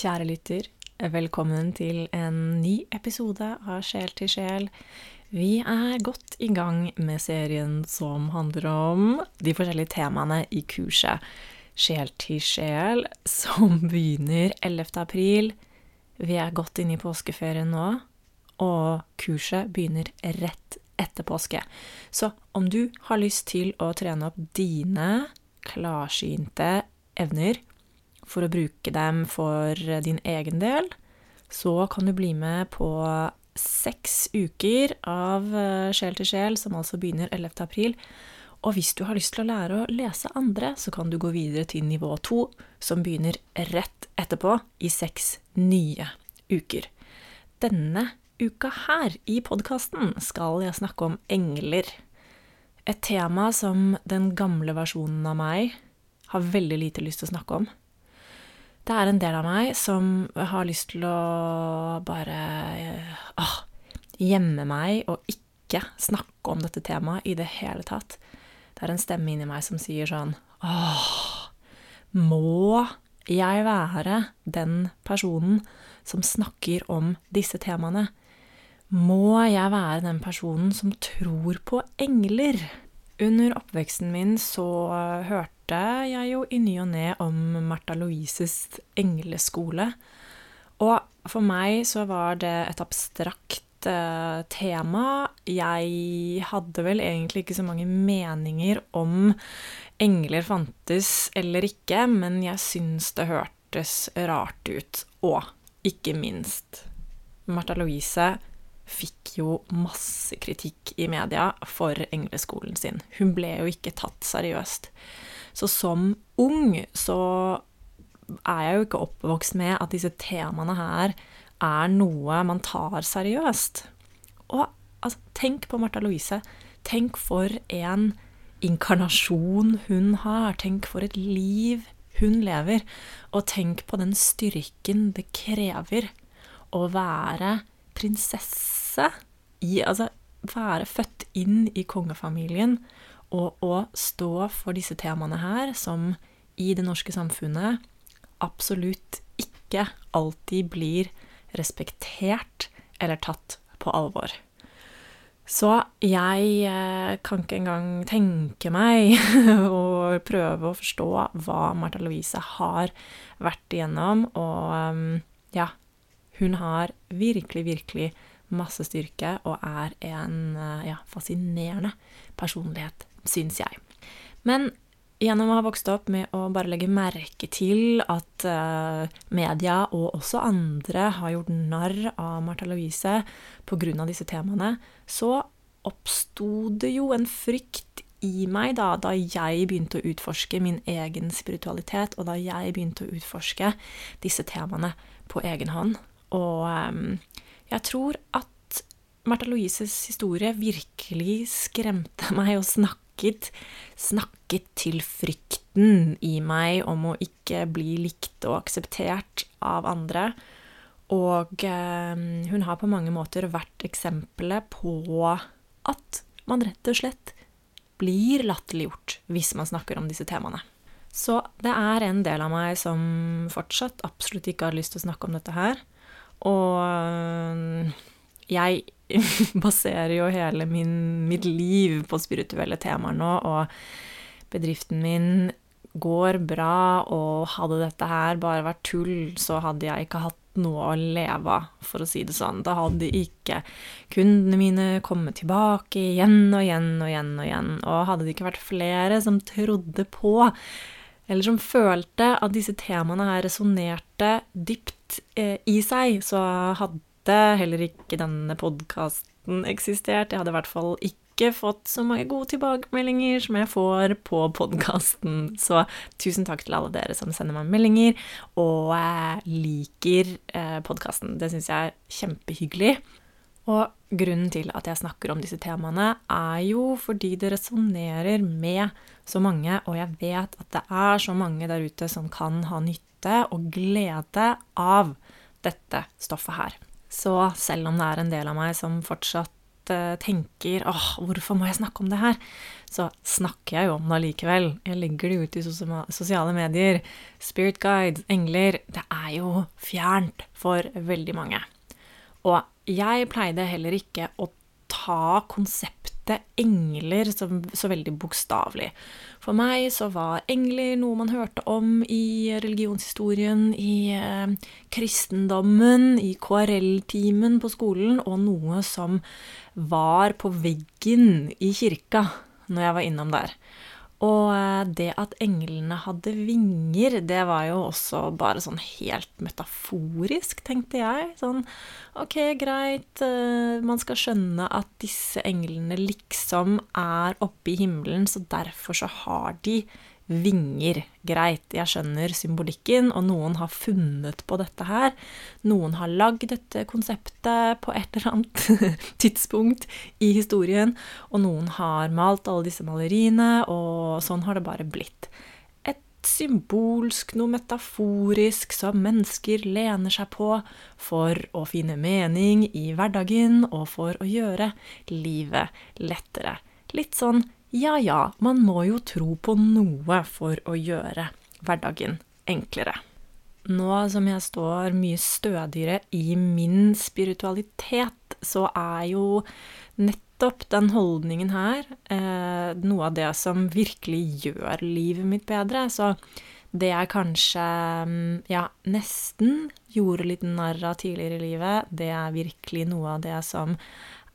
Kjære lytter, velkommen til en ny episode av Sjel til sjel. Vi er godt i gang med serien som handler om de forskjellige temaene i kurset Sjel til sjel, som begynner 11. april. Vi er godt inne i påskeferien nå, og kurset begynner rett etter påske. Så om du har lyst til å trene opp dine klarsynte evner, for å bruke dem for din egen del, så kan du bli med på seks uker av eh, Sjel til sjel, som altså begynner 11. april. Og hvis du har lyst til å lære å lese andre, så kan du gå videre til nivå to, som begynner rett etterpå, i seks nye uker. Denne uka her i podkasten skal jeg snakke om engler. Et tema som den gamle versjonen av meg har veldig lite lyst til å snakke om. Det er en del av meg som har lyst til å bare åh, gjemme meg og ikke snakke om dette temaet i det hele tatt. Det er en stemme inni meg som sier sånn Åh, må jeg være den personen som snakker om disse temaene? Må jeg være den personen som tror på engler? Under oppveksten min så hørte hørte jeg jo i ny og ne om Märtha Louises engleskole. Og for meg så var det et abstrakt eh, tema. Jeg hadde vel egentlig ikke så mange meninger om engler fantes eller ikke, men jeg syns det hørtes rart ut. Og ikke minst Märtha Louise fikk jo masse kritikk i media for engleskolen sin. Hun ble jo ikke tatt seriøst. Så som ung så er jeg jo ikke oppvokst med at disse temaene her er noe man tar seriøst. Og altså, tenk på Martha Louise. Tenk for en inkarnasjon hun har. Tenk for et liv hun lever. Og tenk på den styrken det krever å være prinsesse i Altså være født inn i kongefamilien og å stå for disse temaene her, som i det norske samfunnet absolutt ikke alltid blir respektert eller tatt på alvor. Så jeg eh, kan ikke engang tenke meg å prøve å forstå hva Martha Louise har vært igjennom, og eh, ja, hun har virkelig, virkelig masse styrke og er en eh, ja, fascinerende personlighet syns jeg. Men gjennom å ha vokst opp med å bare legge merke til at uh, media og også andre har gjort narr av Martha Louise pga. disse temaene, så oppsto det jo en frykt i meg da, da jeg begynte å utforske min egen spiritualitet, og da jeg begynte å utforske disse temaene på egen hånd. Og um, jeg tror at Martha Louises historie virkelig skremte meg og snakket, snakket til frykten i meg om å ikke bli likt og akseptert av andre. Og eh, hun har på mange måter vært eksempelet på at man rett og slett blir latterliggjort hvis man snakker om disse temaene. Så det er en del av meg som fortsatt absolutt ikke har lyst til å snakke om dette her. Og eh, jeg baserer jo hele min, mitt liv på spirituelle temaer nå, og bedriften min går bra, og hadde dette her bare vært tull, så hadde jeg ikke hatt noe å leve av, for å si det sånn. Da hadde ikke kundene mine kommet tilbake igjen og igjen og igjen og igjen. Og hadde det ikke vært flere som trodde på, eller som følte at disse temaene her resonnerte dypt eh, i seg, så hadde heller ikke denne podkasten eksistert. Jeg hadde i hvert fall ikke fått så mange gode tilbakemeldinger som jeg får på podkasten. Så tusen takk til alle dere som sender meg meldinger og liker eh, podkasten. Det syns jeg er kjempehyggelig. Og grunnen til at jeg snakker om disse temaene, er jo fordi det resonnerer med så mange, og jeg vet at det er så mange der ute som kan ha nytte og glede av dette stoffet her. Så selv om det er en del av meg som fortsatt uh, tenker åh, hvorfor må jeg snakke om det her, så snakker jeg jo om det allikevel. Jeg legger det ut i sosiale medier. Spirit guides, engler Det er jo fjernt for veldig mange. Og jeg pleide heller ikke å ta konseptet engler så, så veldig bokstavelig. For meg så var engler noe man hørte om i religionshistorien, i eh, kristendommen, i KRL-timen på skolen, og noe som var på veggen i kirka når jeg var innom der. Og eh, det at englene hadde vinger, det var jo også bare sånn helt metaforisk, tenkte jeg. Sånn ok, greit, eh, man skal skjønne at disse englene liksom er oppe i himmelen, så derfor så har de vinger. Greit, jeg skjønner symbolikken, og noen har funnet på dette her. Noen har lagd dette konseptet på et eller annet tidspunkt i historien, og noen har malt alle disse maleriene, og sånn har det bare blitt. Et symbolsk, noe metaforisk som mennesker lener seg på for å finne mening i hverdagen og for å gjøre livet lettere. Litt sånn ja ja, man må jo tro på noe for å gjøre hverdagen enklere. Nå som jeg står mye stødigere i min spiritualitet, så er jo nettopp den holdningen her eh, noe av det som virkelig gjør livet mitt bedre. Så det jeg kanskje ja, nesten gjorde litt narr av tidligere i livet, det er virkelig noe av det som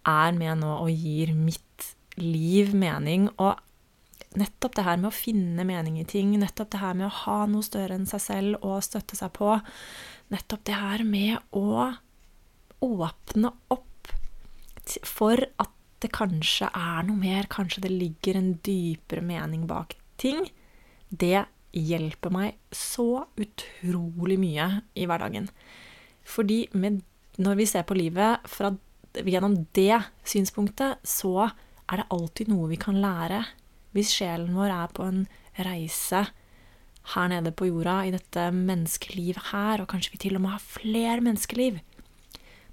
er med nå og gir mitt liv mening. Og nettopp det her med å finne mening i ting, nettopp det her med å ha noe større enn seg selv og støtte seg på, nettopp det her med å åpne opp for at det kanskje er noe mer, kanskje det ligger en dypere mening bak ting, det hjelper meg så utrolig mye i hverdagen. Fordi med, når vi ser på livet fra, gjennom det synspunktet, så er det alltid noe vi kan lære. Hvis sjelen vår er på en reise her nede på jorda, i dette menneskelivet her, og kanskje vi til og med har flere menneskeliv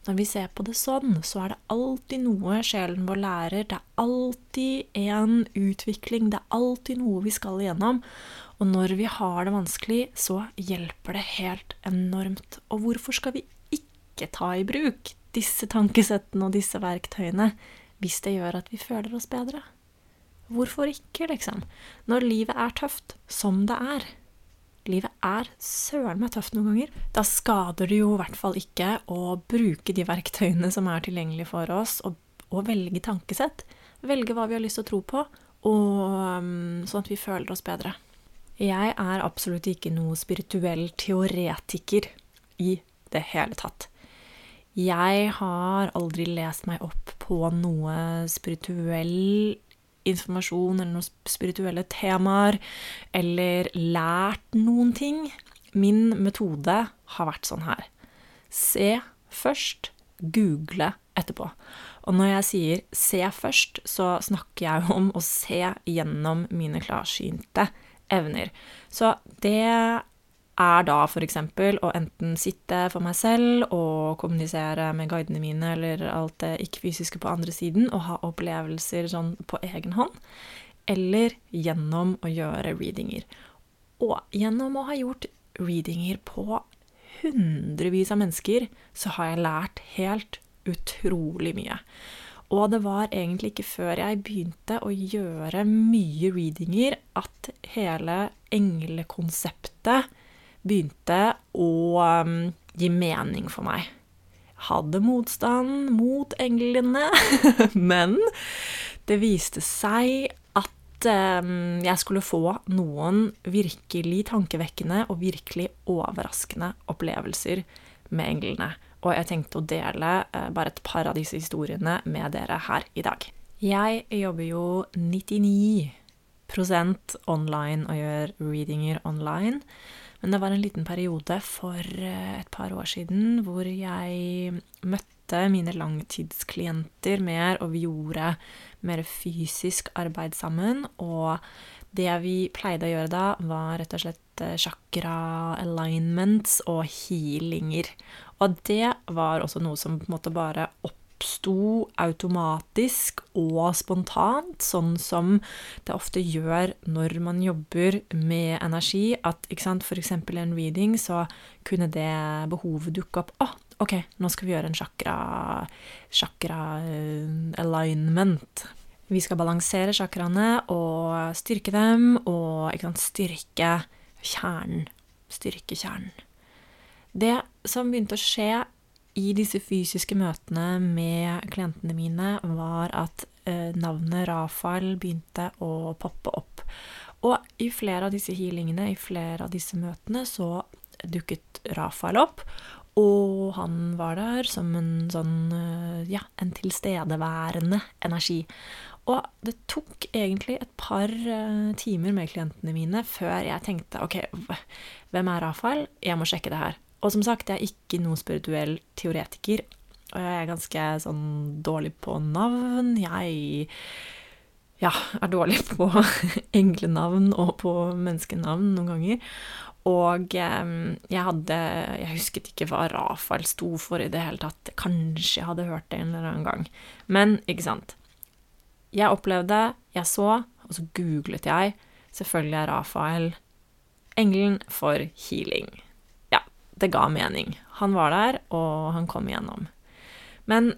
Når vi ser på det sånn, så er det alltid noe sjelen vår lærer. Det er alltid en utvikling. Det er alltid noe vi skal igjennom. Og når vi har det vanskelig, så hjelper det helt enormt. Og hvorfor skal vi ikke ta i bruk disse tankesettene og disse verktøyene hvis det gjør at vi føler oss bedre. Hvorfor ikke, liksom? Når livet er tøft, som det er. Livet er søren meg tøft noen ganger. Da skader det jo i hvert fall ikke å bruke de verktøyene som er tilgjengelige for oss, og, og velge tankesett. Velge hva vi har lyst til å tro på, og, um, sånn at vi føler oss bedre. Jeg er absolutt ikke noe spirituell teoretiker i det hele tatt. Jeg har aldri lest meg opp på noe spirituell informasjon eller noen spirituelle temaer, eller lært noen ting. Min metode har vært sånn her. Se først, google etterpå. Og når jeg sier se først, så snakker jeg om å se gjennom mine klarsynte evner. Så det er da f.eks. å enten sitte for meg selv og kommunisere med guidene mine eller alt det ikke-fysiske på andre siden og ha opplevelser sånn på egen hånd, eller gjennom å gjøre readinger. Og gjennom å ha gjort readinger på hundrevis av mennesker, så har jeg lært helt utrolig mye. Og det var egentlig ikke før jeg begynte å gjøre mye readinger, at hele englekonseptet begynte å um, gi mening for meg. Jeg hadde motstand mot englene, men det viste seg at um, jeg skulle få noen virkelig tankevekkende og virkelig overraskende opplevelser med englene. Og jeg tenkte å dele uh, bare et par av disse historiene med dere her i dag. Jeg jobber jo 99% online og gjør readinger online. Men det var en liten periode for eh, et par år siden hvor jeg møtte mine langtidsklienter mer, og vi gjorde mer fysisk arbeid sammen. Og det vi pleide å gjøre da, var rett og slett eh, chakra alignments og healinger. Og det var også noe som på en måte bare opp oppsto automatisk og spontant, sånn som det ofte gjør når man jobber med energi. At sant, f.eks. i en reading så kunne det behovet dukke opp. Å, ok, nå skal vi gjøre en chakra, chakra uh, alignment. Vi skal balansere chakraene og styrke dem, og sant, styrke kjernen. Styrke kjernen. Det som begynte å skje i disse fysiske møtene med klientene mine, var at eh, navnet Rafael begynte å poppe opp. Og i flere av disse healingene, i flere av disse møtene, så dukket Rafael opp. Og han var der som en sånn eh, ja, en tilstedeværende energi. Og det tok egentlig et par uh, timer med klientene mine før jeg tenkte OK, hvem er Rafael? Jeg må sjekke det her. Og som sagt, jeg er ikke noen spirituell teoretiker. Og jeg er ganske sånn dårlig på navn. Jeg ja, er dårlig på englenavn og på menneskenavn noen ganger. Og eh, jeg hadde Jeg husket ikke hva Rafael sto for i det hele tatt. Kanskje jeg hadde hørt det en eller annen gang. Men, ikke sant. Jeg opplevde, jeg så, og så googlet jeg. Selvfølgelig er Rafael engelen for healing det ga mening. Han var der, og han kom igjennom. Men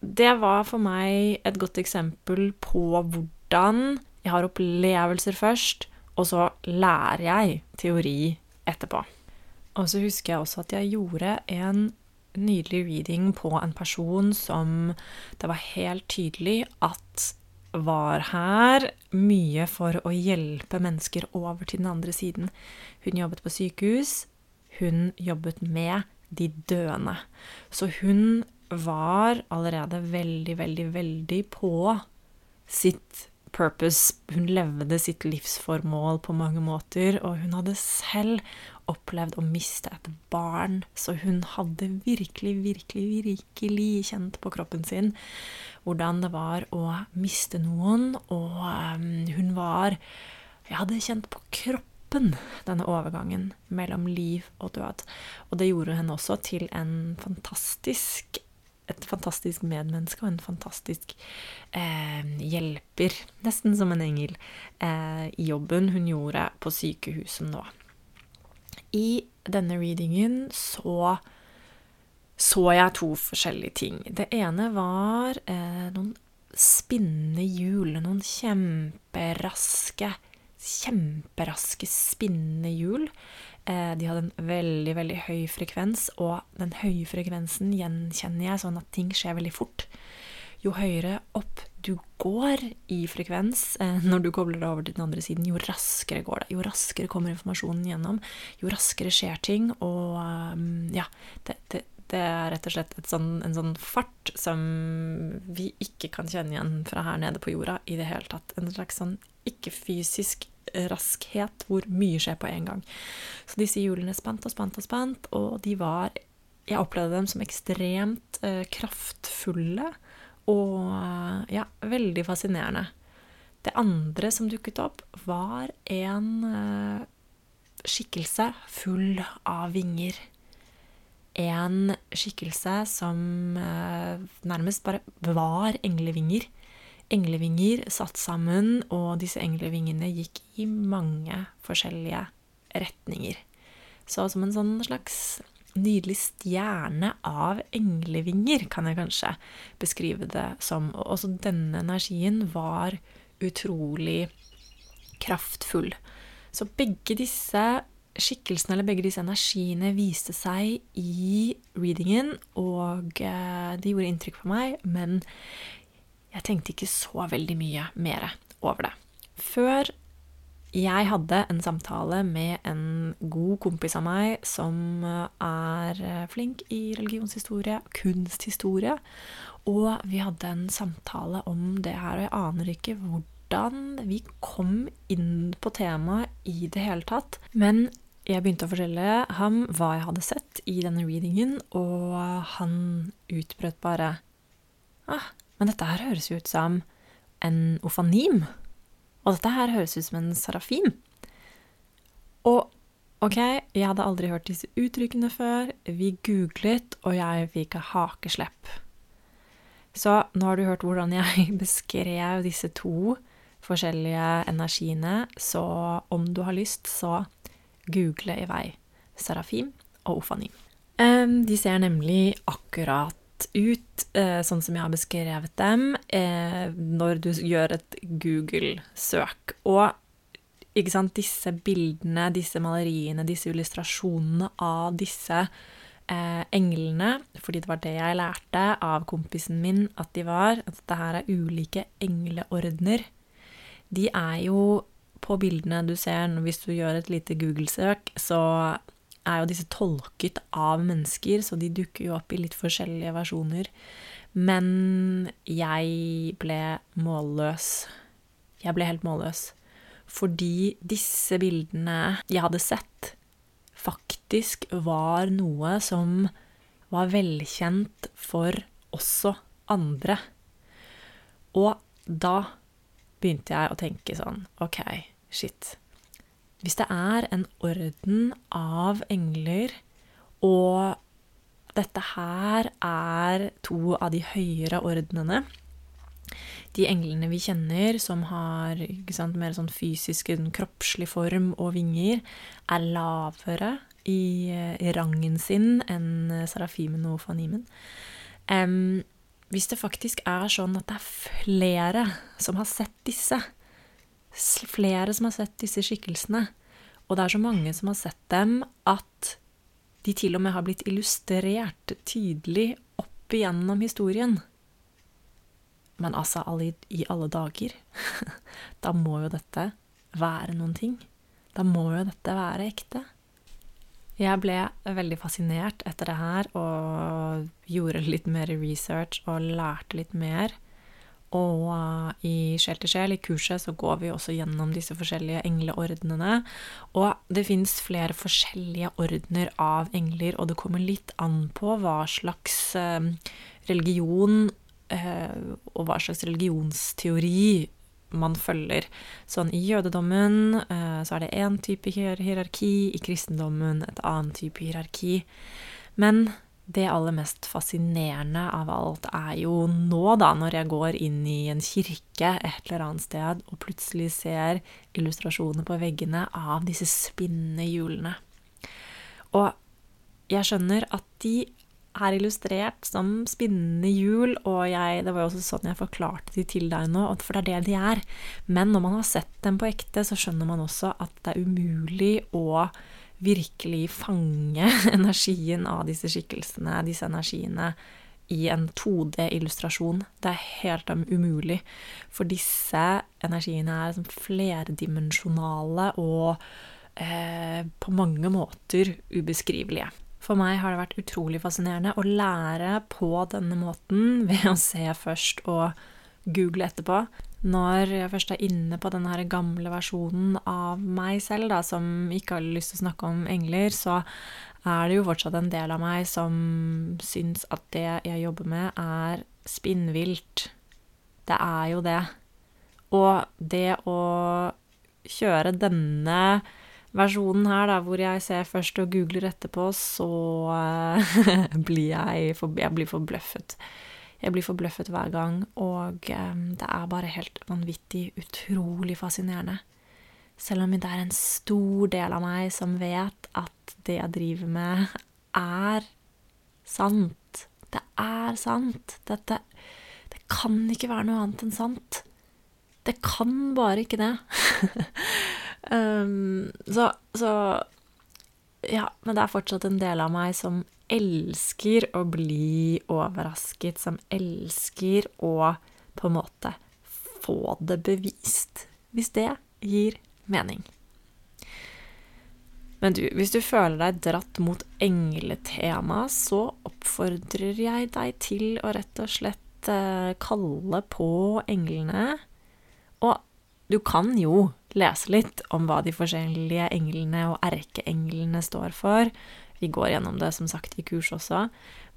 det var for meg et godt eksempel på hvordan jeg har opplevelser først, og så lærer jeg teori etterpå. Og så husker jeg også at jeg gjorde en nydelig reading på en person som det var helt tydelig at var her mye for å hjelpe mennesker over til den andre siden. Hun jobbet på sykehus, hun jobbet med de døende. Så hun var allerede veldig, veldig, veldig på sitt purpose. Hun levde sitt livsformål på mange måter, og hun hadde selv opplevd å miste et barn, så hun hadde virkelig, virkelig, virkelig kjent på kroppen sin hvordan det var å miste noen, og um, hun var Jeg hadde kjent på kroppen kroppen, denne overgangen mellom liv og død. Og det gjorde henne også til fantastisk et fantastisk medmenneske og en fantastisk eh, hjelper, nesten som en engel, eh, i jobben hun gjorde på sykehuset nå. I denne readingen så så jeg to forskjellige ting. Det ene var eh, noen spinnende hjul, noen kjemperaske kjemperaske, spinnende hjul. Eh, de hadde en veldig, veldig høy frekvens, og den høye frekvensen gjenkjenner jeg sånn at ting skjer veldig fort. Jo høyere opp du går i frekvens eh, når du kobler deg over til den andre siden, jo raskere går det. Jo raskere kommer informasjonen gjennom, jo raskere skjer ting. Og um, ja, det, det, det, er rett og slett sånn, en sånn fart som vi ikke kan kjenne igjen fra her nede på jorda i det hele tatt. En slags sånn ikke-fysisk raskhet, hvor mye skjer på en gang. Så disse hjulene spant og spant og spant, og de var Jeg opplevde dem som ekstremt eh, kraftfulle og ja, veldig fascinerende. Det andre som dukket opp, var en eh, skikkelse full av vinger. En skikkelse som eh, nærmest bare var englevinger englevinger satt sammen, og disse englevingene gikk i mange forskjellige retninger. Så som en sånn slags nydelig stjerne av englevinger, kan jeg kanskje beskrive det som. Og også denne energien var utrolig kraftfull. Så begge disse skikkelsene, eller begge disse energiene, viste seg i readingen, og eh, de gjorde inntrykk på meg, men jeg tenkte ikke så veldig mye mer over det. Før jeg hadde en samtale med en god kompis av meg som er flink i religionshistorie, kunsthistorie, og vi hadde en samtale om det her, og jeg aner ikke hvordan vi kom inn på temaet i det hele tatt. Men jeg begynte å fortelle ham hva jeg hadde sett i denne readingen, og han utbrøt bare ah, men dette her høres jo ut som en ofanim. Og dette her høres ut som en sarafim. Og ok, jeg hadde aldri hørt disse uttrykkene før. Vi googlet, og jeg fikk hakeslepp. Så nå har du hørt hvordan jeg beskrev disse to forskjellige energiene, så om du har lyst, så google i vei sarafim og Ofanim. De ser nemlig akkurat ut eh, sånn som jeg har beskrevet dem, eh, når du gjør et Google-søk. Og sant, disse bildene, disse maleriene, disse illustrasjonene av disse eh, englene, fordi det var det jeg lærte av kompisen min at de var, at det her er ulike engleordener. De er jo på bildene du ser hvis du gjør et lite Google-søk, så er jo disse tolket av mennesker, så de dukker jo opp i litt forskjellige versjoner. Men jeg ble målløs. Jeg ble helt målløs. Fordi disse bildene jeg hadde sett, faktisk var noe som var velkjent for også andre. Og da begynte jeg å tenke sånn OK, shit. Hvis det er en orden av engler, og dette her er to av de høyere ordenene De englene vi kjenner som har sant, mer sånn fysisk, kroppslig form og vinger, er lavere i, i rangen sin enn serafimen og fanimen. Um, hvis det faktisk er sånn at det er flere som har sett disse, flere som har sett disse skikkelsene. Og det er så mange som har sett dem, at de til og med har blitt illustrert tydelig opp igjennom historien. Men altså, alle, i alle dager Da må jo dette være noen ting. Da må jo dette være ekte. Jeg ble veldig fascinert etter det her og gjorde litt mer research og lærte litt mer. Og uh, i Sjel til sjel, i kurset, så går vi også gjennom disse forskjellige engleordnene. Og det fins flere forskjellige ordener av engler, og det kommer litt an på hva slags uh, religion uh, og hva slags religionsteori man følger. Sånn i jødedommen så er det én type hierarki, i kristendommen et annet type hierarki. Men det aller mest fascinerende av alt er jo nå, da, når jeg går inn i en kirke et eller annet sted og plutselig ser illustrasjoner på veggene av disse spinnende hjulene. Og jeg skjønner at de er illustrert som spinnende hjul, og jeg, det var jo også sånn jeg forklarte de til deg nå, for det er det de er. Men når man har sett dem på ekte, så skjønner man også at det er umulig å virkelig fange energien av disse skikkelsene, disse energiene, i en 2D-illustrasjon. Det er helt umulig, for disse energiene er liksom flerdimensjonale og eh, på mange måter ubeskrivelige. For meg har det vært utrolig fascinerende å lære på denne måten ved å se først og google etterpå når jeg først er inne på denne gamle versjonen av meg selv, da, som ikke har lyst til å snakke om engler, så er det jo fortsatt en del av meg som syns at det jeg jobber med, er spinnvilt. Det er jo det. Og det å kjøre denne versjonen her, da, hvor jeg ser først og googler etterpå, så blir jeg, for, jeg blir forbløffet. Jeg blir forbløffet hver gang, og det er bare helt vanvittig utrolig fascinerende. Selv om det er en stor del av meg som vet at det jeg driver med, er sant. Det er sant. Dette Det kan ikke være noe annet enn sant. Det kan bare ikke det. um, så, så Ja, men det er fortsatt en del av meg som elsker å bli overrasket, som elsker å på en måte få det bevist, hvis det gir mening. Men du, hvis du føler deg dratt mot engletema, så oppfordrer jeg deg til å rett og slett eh, kalle på englene. Og du kan jo lese litt om hva de forskjellige englene og erkeenglene står for. Vi går gjennom det som sagt i kurs også,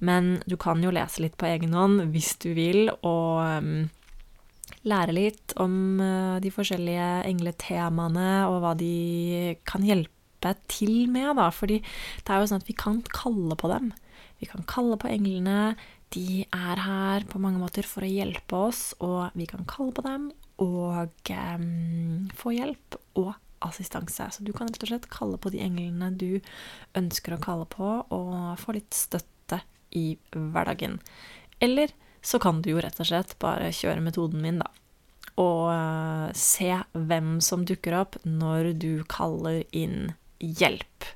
men du kan jo lese litt på egen hånd hvis du vil, og um, lære litt om uh, de forskjellige engletemaene og hva de kan hjelpe til med, da. Fordi det er jo sånn at vi kan kalle på dem. Vi kan kalle på englene. De er her på mange måter for å hjelpe oss, og vi kan kalle på dem og um, få hjelp og assistanse. Så du kan rett og slett kalle på de englene du ønsker å kalle på, og få litt støtte i hverdagen. Eller så kan du jo rett og slett bare kjøre metoden min, da. Og uh, se hvem som dukker opp når du kaller inn hjelp.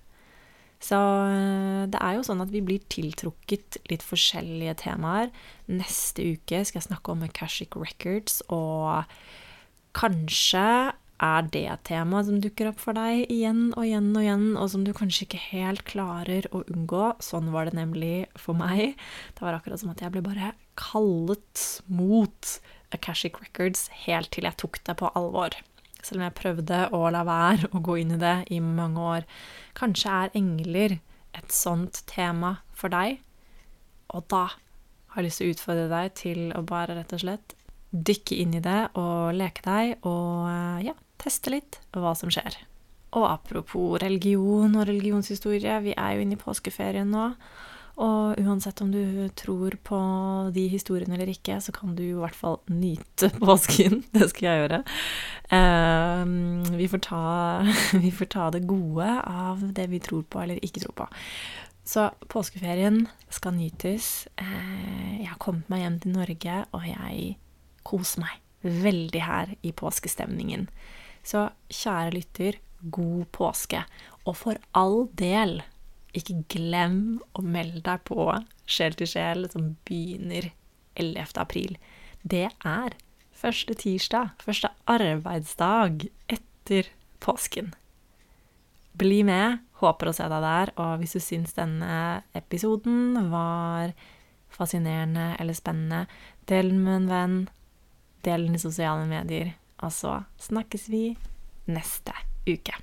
Så uh, det er jo sånn at vi blir tiltrukket litt forskjellige temaer. Neste uke skal jeg snakke om Akashic Records, og kanskje er det et tema som dukker opp for deg igjen og igjen og igjen, og som du kanskje ikke helt klarer å unngå. Sånn var det nemlig for meg. Det var akkurat som at jeg ble bare kallet mot Akashic Records helt til jeg tok det på alvor. Selv om jeg prøvde å la være å gå inn i det i mange år. Kanskje er engler et sånt tema for deg, og da har jeg lyst til å utfordre deg til å bare rett og slett dykke inn i det og leke deg og ja, teste litt hva som skjer. Og apropos religion og religionshistorie, vi er jo inne i påskeferien nå. Og uansett om du tror på de historiene eller ikke, så kan du i hvert fall nyte påsken. Det skal jeg gjøre. Uh, vi, får ta, vi, får ta, det gode av det vi tror på eller ikke tror på. Så påskeferien skal nytes. Uh, jeg har kommet meg hjem til Norge, og jeg koser meg veldig her i påskestemningen. Så kjære lytter, god påske. Og for all del, ikke glem å melde deg på Sjel til sjel, som begynner 11. april. Det er første tirsdag, første arbeidsdag etter påsken. Bli med. Håper å se deg der. Og hvis du syns denne episoden var fascinerende eller spennende, del med en venn. Del den i sosiale medier. Og så snakkes vi neste uke.